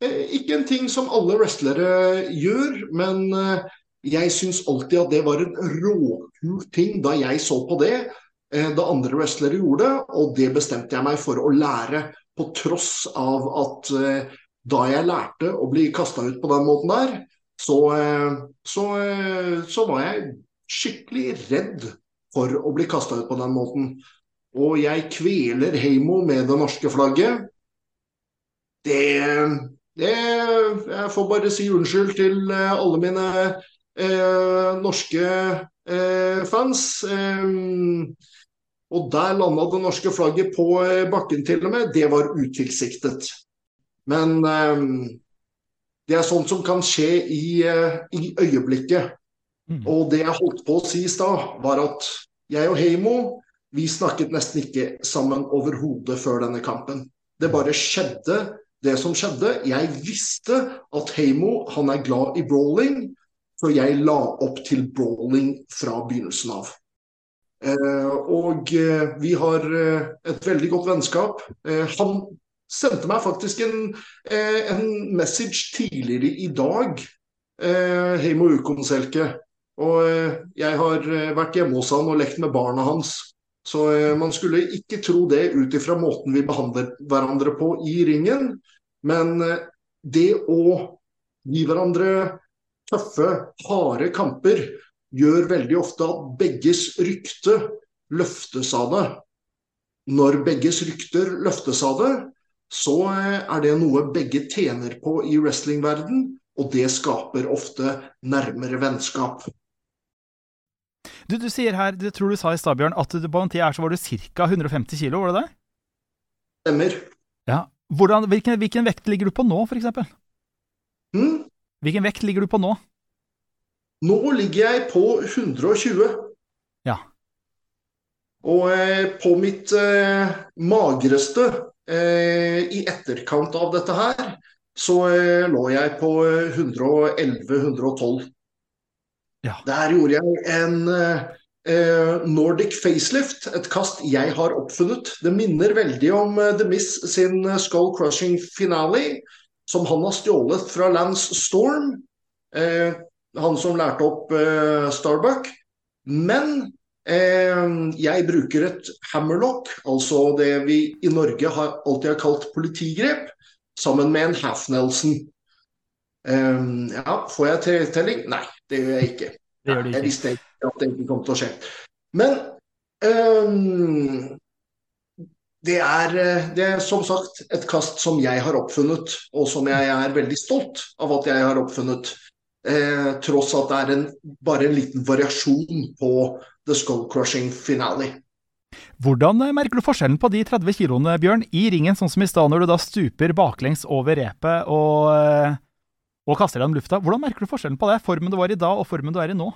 ikke en ting som alle wrestlere gjør, men eh, jeg syns alltid at det var en råkul ting da jeg så på det. Eh, da andre wrestlere gjorde det, og det bestemte jeg meg for å lære. På tross av at eh, da jeg lærte å bli kasta ut på den måten der, så, eh, så, eh, så var jeg skikkelig redd for å bli kasta ut på den måten. Og jeg kveler Heimo med det norske flagget. Det, det Jeg får bare si unnskyld til eh, alle mine eh, norske eh, fans. Eh, og der landa det norske flagget på bakken til og med. Det var utilsiktet. Men det er sånt som kan skje i, eh, i øyeblikket. Mm. Og det jeg holdt på å si i stad, var at jeg og Heimo vi snakket nesten ikke sammen overhodet før denne kampen. Det bare skjedde, det som skjedde. Jeg visste at Heimo han er glad i brawling, så jeg la opp til brawling fra begynnelsen av. Eh, og eh, vi har eh, et veldig godt vennskap. Eh, han sendte meg faktisk en, eh, en message tidligere i dag. Eh, Heimo Ukonselke. Og jeg har vært hjemme hos han og lekt med barna hans. Så man skulle ikke tro det ut ifra måten vi behandler hverandre på i ringen. Men det å gi hverandre tøffe, harde kamper gjør veldig ofte at begges rykte løftes av det. Når begges rykter løftes av det, så eh, er det noe begge tjener på i wrestlingverden, og det skaper ofte nærmere vennskap. Du, du sier her, du tror du sa i stad, Bjørn, at du på en tid her så var du ca. 150 kilo, var det det? Stemmer. Ja. Hvordan, hvilken, hvilken, vekt ligger du på nå, f.eks.? Hmm? Hvilken vekt ligger du på nå? Nå ligger jeg på 120. Ja. Og eh, på mitt eh, magreste Eh, I etterkant av dette her så eh, lå jeg på 111-112. Ja. Der gjorde jeg en eh, Nordic facelift, et kast jeg har oppfunnet. Det minner veldig om The Miss sin Skull Crushing finale, som han har stjålet fra Lance Storm. han som lærte opp Starbuck. Men Eh, jeg bruker et hammerlock, altså det vi i Norge har, alltid har kalt politigrep, sammen med en half-Nelson. Eh, ja, får jeg tretelling? Nei, det gjør jeg ikke. Ikke. Jeg visste ikke at det ikke kom til å skje. Men um, det, er, det er som sagt et kast som jeg har oppfunnet, og som jeg er veldig stolt av at jeg har oppfunnet. Eh, tross at det er en, bare en liten variasjon på The Skull Crushing Finale. Hvordan eh, merker du forskjellen på de 30 kiloene, Bjørn, i ringen, sånn som i stad, når du da stuper baklengs over repet og, eh, og kaster deg om lufta? Hvordan merker du forskjellen på det? Formen du var i da, og formen du er i nå?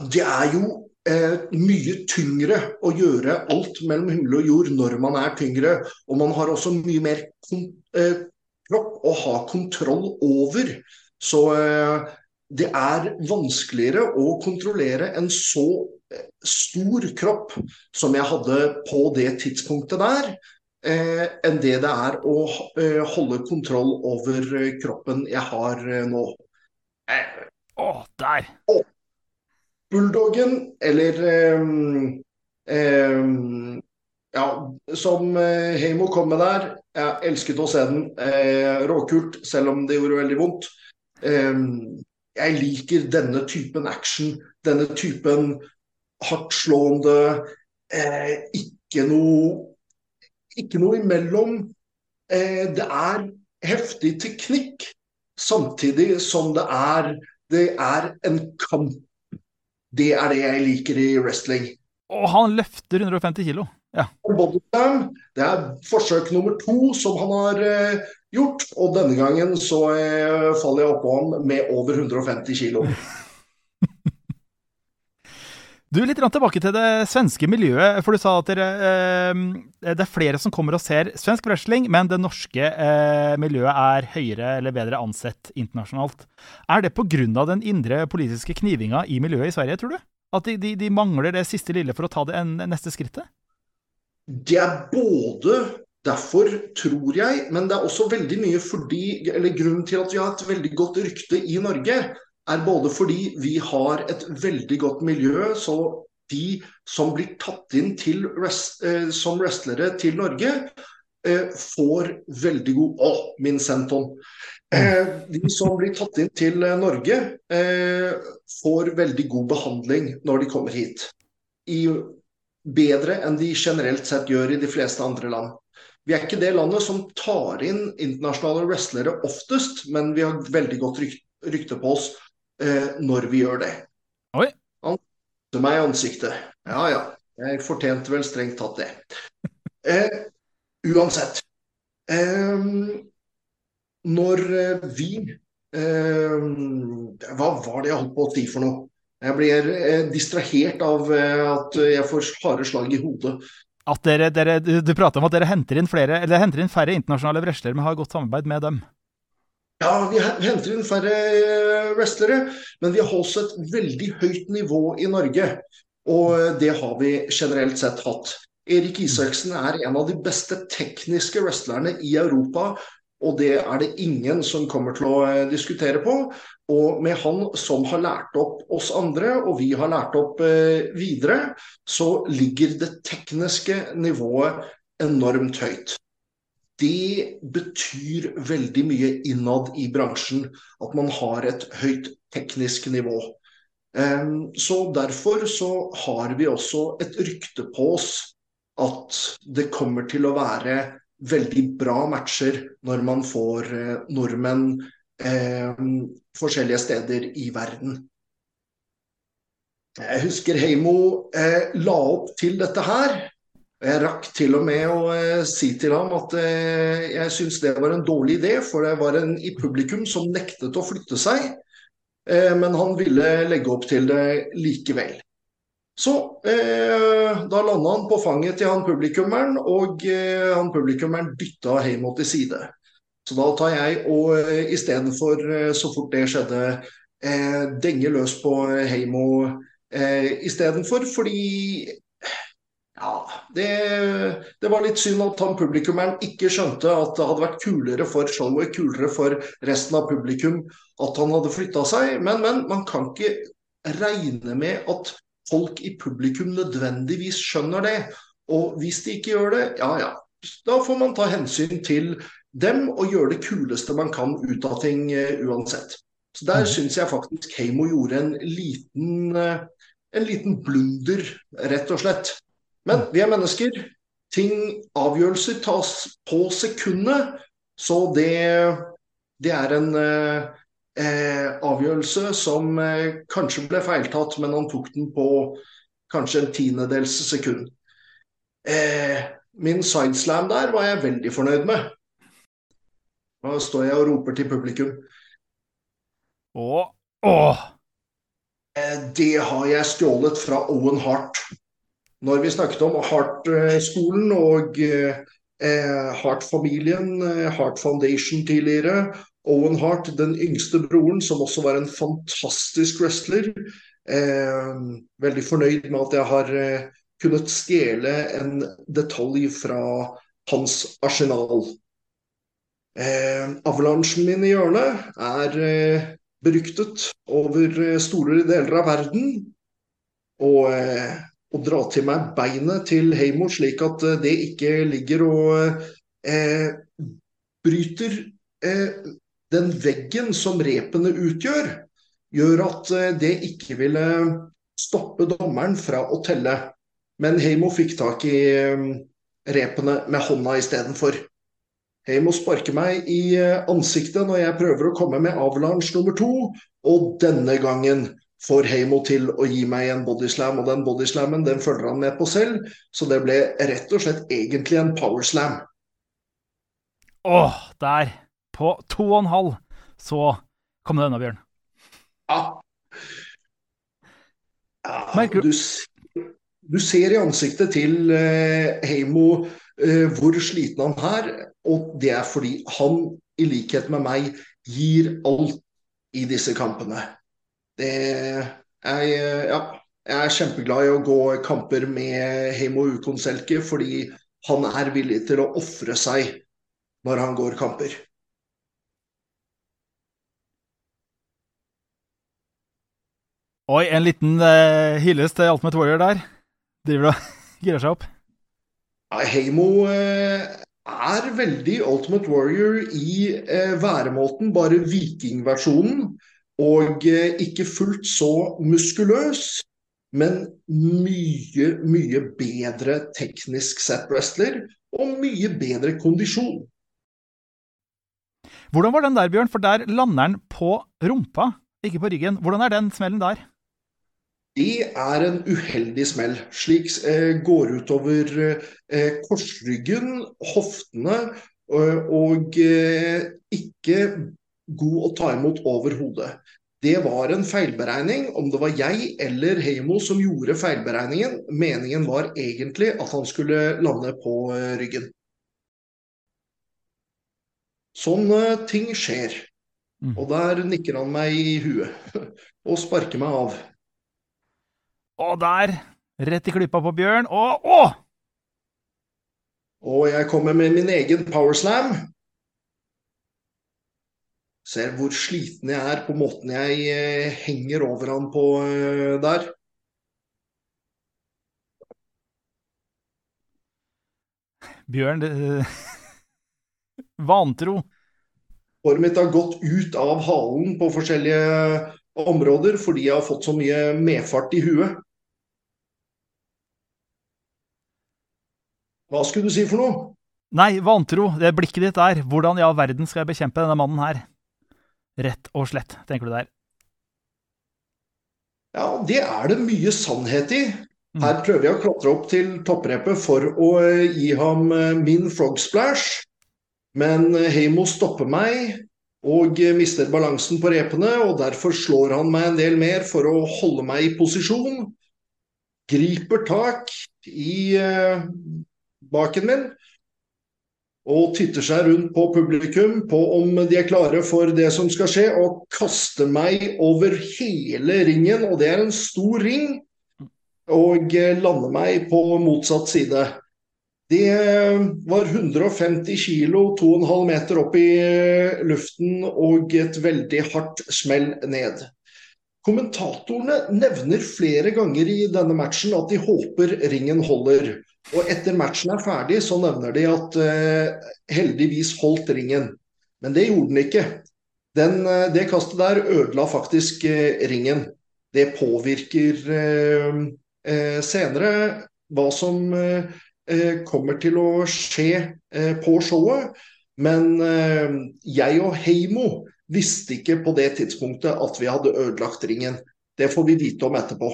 Det er jo eh, mye tyngre å gjøre alt mellom himmel og jord når man er tyngre. Og man har også mye mer eh, kropp å ha kontroll over. Så eh, det er vanskeligere å kontrollere en så eh, stor kropp som jeg hadde på det tidspunktet der, enn det det er å eh, holde kontroll over eh, kroppen jeg har eh, nå. Å, oh, der! Oh, Bulldoggen, eller ja, som Heimo kom med der. Jeg elsket å se den. råkult, selv om det gjorde veldig vondt. Jeg liker denne typen action, denne typen hardtslående eh, Ikke noe ikke noe imellom. Eh, det er heftig teknikk, samtidig som det er, det er en kamp. Det er det jeg liker i wrestling. Og han løfter 150 kilo. Ja. Bodyslam, det er forsøk nummer to som han har eh, gjort, og denne gangen så eh, faller jeg oppå ham med over 150 kilo. Du, Litt tilbake til det svenske miljøet. for Du sa at dere, eh, det er flere som kommer og ser svensk wrestling, men det norske eh, miljøet er høyere eller bedre ansett internasjonalt. Er det pga. den indre politiske knivinga i miljøet i Sverige, tror du? At de, de, de mangler det siste lille for å ta det en, neste skrittet? Det er både derfor, tror jeg, men det er også veldig mye fordi Eller grunnen til at vi har et veldig godt rykte i Norge, er både fordi vi har et veldig godt miljø, så de som blir tatt inn til, eh, som wrestlere til Norge, eh, får veldig god Å, min Senton! Eh, de som blir tatt inn til Norge, får veldig god behandling når de kommer hit. I, bedre enn de generelt sett gjør i de fleste andre land. Vi er ikke det landet som tar inn internasjonale wrestlere oftest, men vi har veldig godt rykte på oss eh, når vi gjør det. Oi. Han kjente meg i ansiktet. Ja ja, jeg fortjente vel strengt tatt det. Eh, uansett. Eh, når eh, vi eh, Hva var det jeg holdt på å si for noe? Jeg blir eh, distrahert av at jeg får harde slag i hodet. At dere, dere, du prater om at dere henter inn, flere, eller henter inn færre internasjonale wrestlere, men har godt samarbeid med dem? Ja, vi henter inn færre eh, wrestlere, men vi har også et veldig høyt nivå i Norge. Og eh, det har vi generelt sett hatt. Erik Isaksen er en av de beste tekniske wrestlerne i Europa. Og det er det ingen som kommer til å eh, diskutere på. Og med han som har lært opp oss andre, og vi har lært opp videre, så ligger det tekniske nivået enormt høyt det betyr veldig mye innad i bransjen at man har et høyt teknisk nivå. Så Derfor så har vi også et rykte på oss at det kommer til å være veldig bra matcher når man får eh, nordmenn forskjellige steder i verden. Jeg husker Heimo eh, la opp til dette her jeg rakk til og med å eh, si til ham at eh, jeg syns det var en dårlig idé, for det var en i publikum som nektet å flytte seg. Eh, men han ville legge opp til det likevel. Så eh, da landa han på fanget til han publikummeren, og eh, han publikummeren dytta Heimo til side. Så da tar jeg og eh, istedenfor, eh, så fort det skjedde, eh, denge løs på Heimo eh, istedenfor, fordi ja, det, det, var litt synd at han publikummeren ikke skjønte at det hadde vært kulere for showet, kulere for resten av publikum at han hadde flytta seg. Men, men, man kan ikke regne med at folk i publikum nødvendigvis skjønner det. Og hvis de ikke gjør det, ja ja. Da får man ta hensyn til dem og gjøre det kuleste man kan ut av ting uh, uansett. Så Der mm. syns jeg faktisk Heimo gjorde en liten, uh, en liten blunder, rett og slett. Men vi er mennesker. Ting, avgjørelser tas på sekundet. Så det, det er en eh, eh, avgjørelse som eh, kanskje ble feiltatt, men han tok den på kanskje en tiendedels sekund. Eh, min sideslam der var jeg veldig fornøyd med. Da står jeg og roper til publikum. Åh, åh. Eh, det har jeg stjålet fra Owen Hart når vi snakket om Hart-skolen og eh, Hart-familien, Heart Hart Foundation tidligere, Owen Hart, den yngste broren, som også var en fantastisk wrestler. Eh, veldig fornøyd med at jeg har eh, kunnet stjele en detalj fra hans arsenal. Eh, avalansjen min i hjørnet er eh, beryktet over eh, store deler av verden. Og å dra til meg beinet til Heimo, slik at eh, det ikke ligger og eh, bryter eh, den veggen som repene utgjør, gjør at eh, det ikke ville stoppe dommeren fra å telle. Men Heimo fikk tak i eh, repene med hånda istedenfor. Heimo sparker meg i ansiktet når jeg prøver å komme med avalanche nummer to, og denne gangen får Heimo til å gi meg en bodyslam, og den bodyslammen den følger han med på selv. Så det ble rett og slett egentlig en powerslam. Åh, der. På to og en halv så kom det unna, Bjørn. Ja. ja du, du ser i ansiktet til eh, Heimo eh, hvor sliten han er, og det er fordi han, i likhet med meg, gir alt i disse kampene. Det er Ja. Jeg er kjempeglad i å gå kamper med Heimo Ukonselke, fordi han er villig til å ofre seg når han går kamper. Oi, en liten uh, hyllest til Ultimate Warrior der. Driver og girer seg opp. Ja, Heimo eh, er veldig Ultimate Warrior i eh, væremåten, bare vikingversjonen. Og eh, ikke fullt så muskuløs, men mye, mye bedre teknisk sett wrestler. Og mye bedre kondisjon. Hvordan var den der, Bjørn? For der lander den på rumpa, ikke på ryggen. Hvordan er den smellen der? Det er en uheldig smell. Slik eh, går utover eh, korsryggen, hoftene, eh, og eh, ikke god å ta imot over hodet. Det var en feilberegning. Om det var jeg eller Heimo som gjorde feilberegningen, meningen var egentlig at han skulle lande på eh, ryggen. Sånne ting skjer. Mm. Og der nikker han meg i huet og sparker meg av. Og der, rett i klypa på Bjørn. Og å! Og jeg kommer med min egen powerslam. Ser hvor sliten jeg er på måten jeg eh, henger over han på eh, der. Bjørn Vantro. Håret mitt har gått ut av halen på forskjellige områder fordi jeg har fått så mye medfart i huet. Hva skulle du si for noe? Nei, vantro. Det blikket ditt der. Hvordan i all verden skal jeg bekjempe denne mannen her? Rett og slett, tenker du der. Ja, det er det mye sannhet i. Mm. Her prøver jeg å klatre opp til topprepet for å eh, gi ham eh, min frog splash. Men eh, Heimo stopper meg og mister balansen på repene, og derfor slår han meg en del mer for å holde meg i posisjon. Griper tak i baken min og titter seg rundt på publikum på om de er klare for det som skal skje, og kaster meg over hele ringen, og det er en stor ring, og eh, lander meg på motsatt side. Det var 150 kilo, 2,5 meter opp i eh, luften og et veldig hardt smell ned. Kommentatorene nevner flere ganger i denne matchen at de håper ringen holder. Og etter matchen er ferdig, så nevner de at eh, heldigvis holdt ringen. Men det gjorde den ikke. Den, eh, det kastet der ødela faktisk eh, ringen. Det påvirker eh, eh, senere hva som eh, kommer til å skje på showet. Men jeg og Heimo visste ikke på det tidspunktet at vi hadde ødelagt ringen. Det får vi vite om etterpå.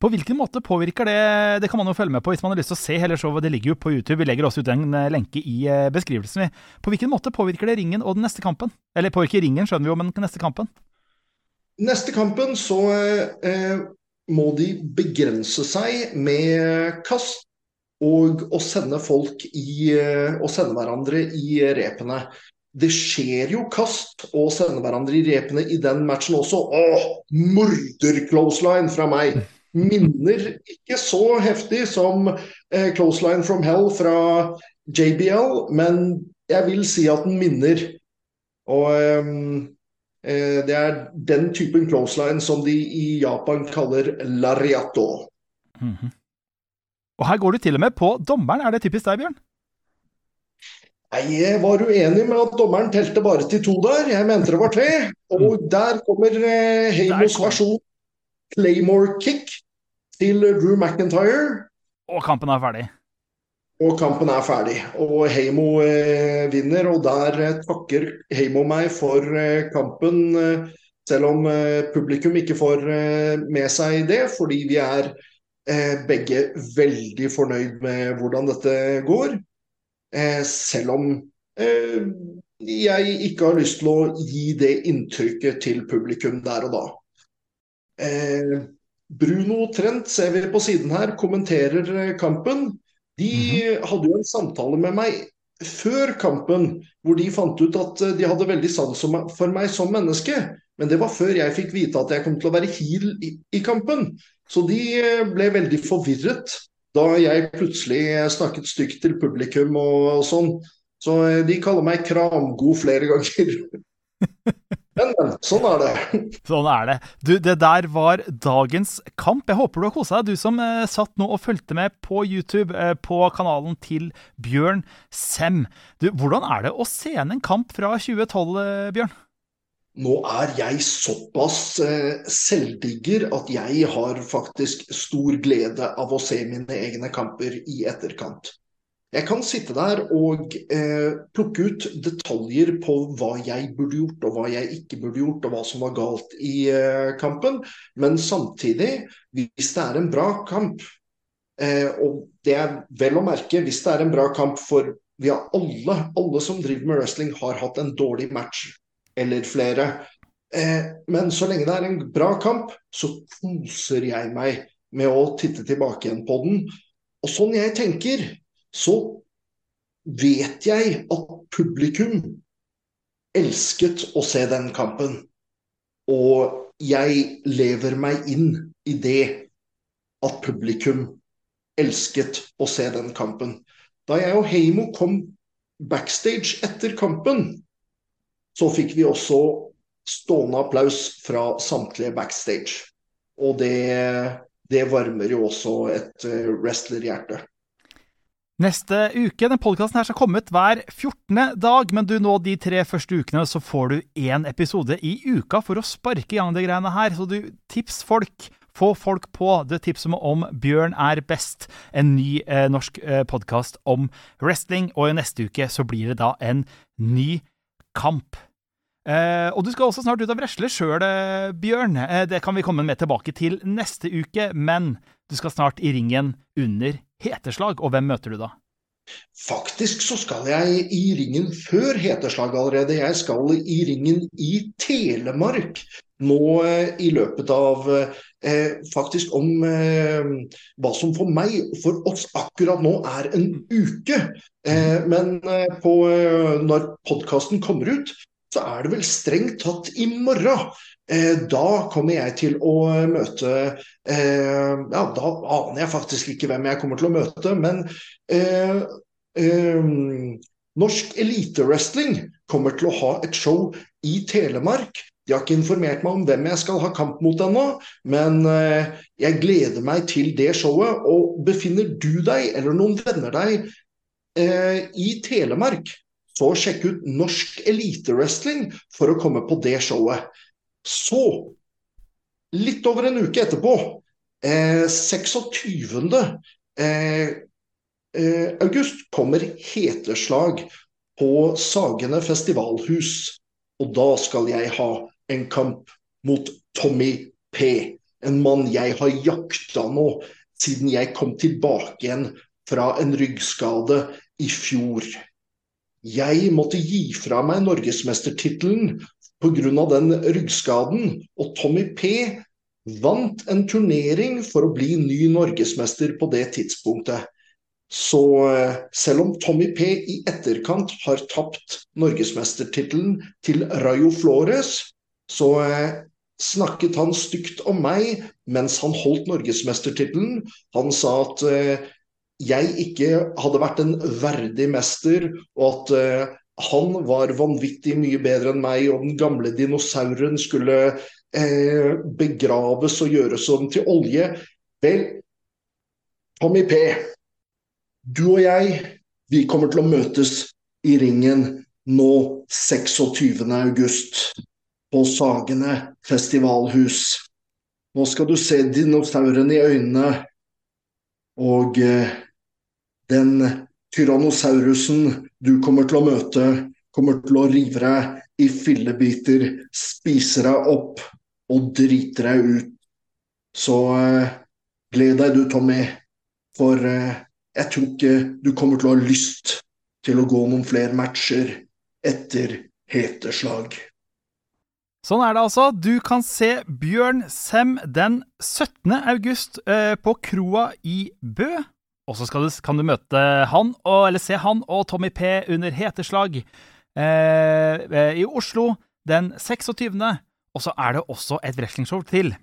På hvilken måte påvirker det Det kan man jo følge med på hvis man har lyst til å se hele showet. Det ligger jo på YouTube. Vi legger også ut en eh, lenke i eh, beskrivelsen. På hvilken måte påvirker det ringen og den neste kampen? Eller påvirker ringen, skjønner vi jo, men neste kampen? Neste kampen så eh, må de begrense seg med kast og å sende folk i eh, Å sende hverandre i repene. Det skjer jo kast og sende hverandre i repene i den matchen også. Åh, morder-closeline fra meg! Minner ikke så heftig som eh, closeline from hell fra JBL, men jeg vil si at den minner. Og ehm, eh, det er den typen closeline som de i Japan kaller lariato. Mhm. Og her går du til og med på dommeren. Er det typisk deg, Bjørn? Nei, Jeg var uenig med at dommeren telte bare til to der. Jeg mente det var tre. Og der kommer eh, Heimos versjon Claymore kick til Drew McIntyre. Og kampen er ferdig. Og kampen er ferdig. Og Heimo eh, vinner, og der eh, takker Heimo meg for eh, kampen eh, Selv om eh, publikum ikke får med seg det, fordi vi er eh, begge veldig fornøyd med hvordan dette går. Eh, selv om eh, jeg ikke har lyst til å gi det inntrykket til publikum der og da. Eh, Bruno Trent ser vi på siden her, kommenterer kampen. De hadde jo en samtale med meg før kampen hvor de fant ut at de hadde veldig sans for meg som menneske. Men det var før jeg fikk vite at jeg kom til å være heal i, kampen. Så de ble veldig forvirret da jeg plutselig snakket stygt til publikum og, og sånn. Så de kaller meg Kramgod flere ganger. Men, men. Sånn er det. Sånn er det. Du, det der var dagens kamp. Jeg håper du har kosa deg, du som eh, satt nå og fulgte med på YouTube eh, på kanalen til Bjørn Sem. Du, hvordan er det å se igjen en kamp fra 2012, eh, Bjørn? Nå er jeg såpass eh, selvdigger at jeg har faktisk stor glede av å se mine egne kamper i etterkant. Jeg kan sitte der og eh, plukke ut detaljer på hva jeg burde gjort og hva jeg ikke burde gjort, og hva som var galt i eh, kampen. Men samtidig, hvis det er en bra kamp, eh, og det er vel å merke hvis det er en bra kamp for vi har alle, alle som driver med wrestling, har hatt en dårlig match eller flere. Eh, men så lenge det er en bra kamp, så koser jeg meg med å titte tilbake igjen på den. Og sånn jeg tenker, så vet jeg at publikum elsket å se den kampen. Og jeg lever meg inn i det at publikum elsket å se den kampen. Da jeg og Heimo kom backstage etter kampen, så fikk vi også stående applaus fra samtlige backstage. Og det, det varmer jo også et uh, wrestlerhjerte. Neste uke. Den podkasten skal komme ut hver 14. dag, men du nå de tre første ukene så får du én episode i uka for å sparke i gang de greiene her. Så du, tips folk. Få folk på det tipset om Bjørn er best, en ny eh, norsk eh, podkast om wrestling. Og i neste uke så blir det da en ny kamp. Eh, og du skal også snart ut av wrestle sjøl, eh, Bjørn. Eh, det kan vi komme med tilbake til neste uke, men du skal snart i ringen under heteslag, og hvem møter du da? Faktisk så skal jeg i ringen før heteslag allerede. Jeg skal i ringen i Telemark nå eh, i løpet av eh, faktisk om eh, hva som for meg, for oss akkurat nå, er en uke. Men på, når podkasten kommer ut, så er det vel strengt tatt i morgen. Eh, da kommer jeg til å møte eh, Ja, da aner jeg faktisk ikke hvem jeg kommer til å møte, men eh, eh, Norsk elitewrestling kommer til å ha et show i Telemark. De har ikke informert meg om hvem jeg skal ha kamp mot ennå, men jeg gleder meg til det showet. Og befinner du deg, eller noen venner deg, i Telemark, så sjekk ut Norsk elitewrestling for å komme på det showet. Så, litt over en uke etterpå, eh, 26. Eh, eh, august, kommer heteslag på Sagene festivalhus. Og da skal jeg ha en kamp mot Tommy P. En mann jeg har jakta nå siden jeg kom tilbake igjen fra en ryggskade i fjor. Jeg måtte gi fra meg norgesmestertittelen pga. den ryggskaden. Og Tommy P vant en turnering for å bli ny norgesmester på det tidspunktet. Så eh, selv om Tommy P i etterkant har tapt norgesmestertittelen til Rayo Flores, så eh, snakket han stygt om meg mens han holdt norgesmestertittelen. Han sa at eh, jeg ikke hadde vært en verdig mester, og at han var vanvittig mye bedre enn meg, og den gamle dinosauren skulle eh, begraves og gjøres om til olje. Vel, Tommy P, du og jeg, vi kommer til å møtes i ringen nå 26.8 på Sagene festivalhus. Nå skal du se dinosauren i øynene, og eh, den tyrannosaurusen du kommer til å møte, kommer til å rive deg i fillebiter, spise deg opp og drite deg ut. Så eh, gled deg du, Tommy, for eh, jeg tror ikke du kommer til å ha lyst til å gå noen flere matcher etter heteslag. Sånn er det altså. Du kan se Bjørn Sem den 17. august eh, på kroa i Bø. Og så kan du møte han, og, eller se han og Tommy P under heteslag eh, i Oslo den 26. Og så er det også et wrestlingshow til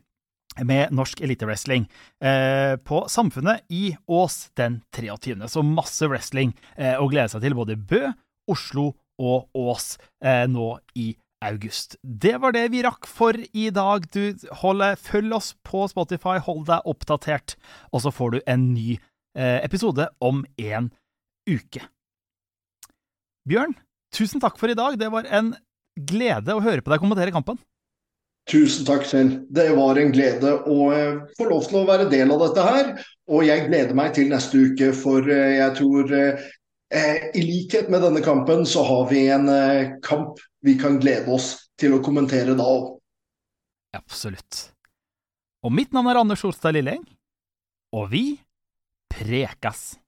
med norsk elitewrestling eh, på Samfunnet i Ås den 23. Så masse wrestling eh, å glede seg til både Bø, Oslo og Ås eh, nå i august. Det var det vi rakk for i dag. Du holder, Følg oss på Spotify, hold deg oppdatert, og så får du en ny eh, episode om en uke. Bjørn, tusen takk for i dag. Det var en glede å høre på deg kommentere kampen. Tusen takk selv. Det var en glede å eh, få lov til å være del av dette her. Og jeg gleder meg til neste uke, for eh, jeg tror eh, i likhet med denne kampen, så har vi en kamp vi kan glede oss til å kommentere da òg. Absolutt. Og mitt navn er Anders Solstad Lilleng, og vi prekas.